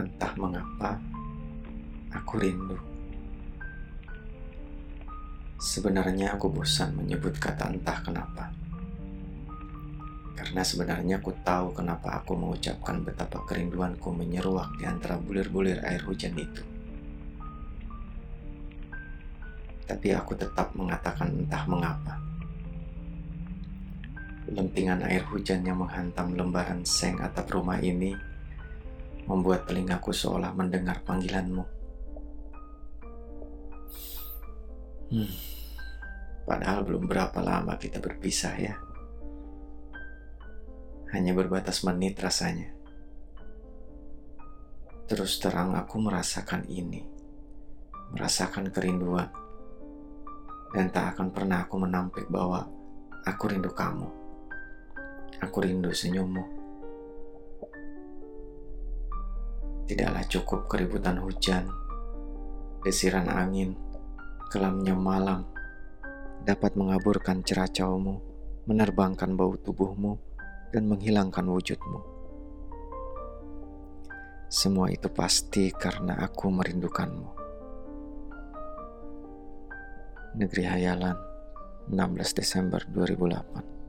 Entah mengapa, aku rindu. Sebenarnya aku bosan menyebut kata entah kenapa. Karena sebenarnya aku tahu kenapa aku mengucapkan betapa kerinduanku menyeruak di antara bulir-bulir air hujan itu. Tapi aku tetap mengatakan entah mengapa. Lemtingan air hujan yang menghantam lembaran seng atap rumah ini membuat telingaku seolah mendengar panggilanmu. Hmm, padahal belum berapa lama kita berpisah ya. Hanya berbatas menit rasanya. Terus terang aku merasakan ini. Merasakan kerinduan. Dan tak akan pernah aku menampik bahwa aku rindu kamu. Aku rindu senyummu. Tidaklah cukup keributan hujan, desiran angin, kelamnya malam dapat mengaburkan ceracaumu, menerbangkan bau tubuhmu, dan menghilangkan wujudmu. Semua itu pasti karena aku merindukanmu. Negeri Hayalan, 16 Desember 2008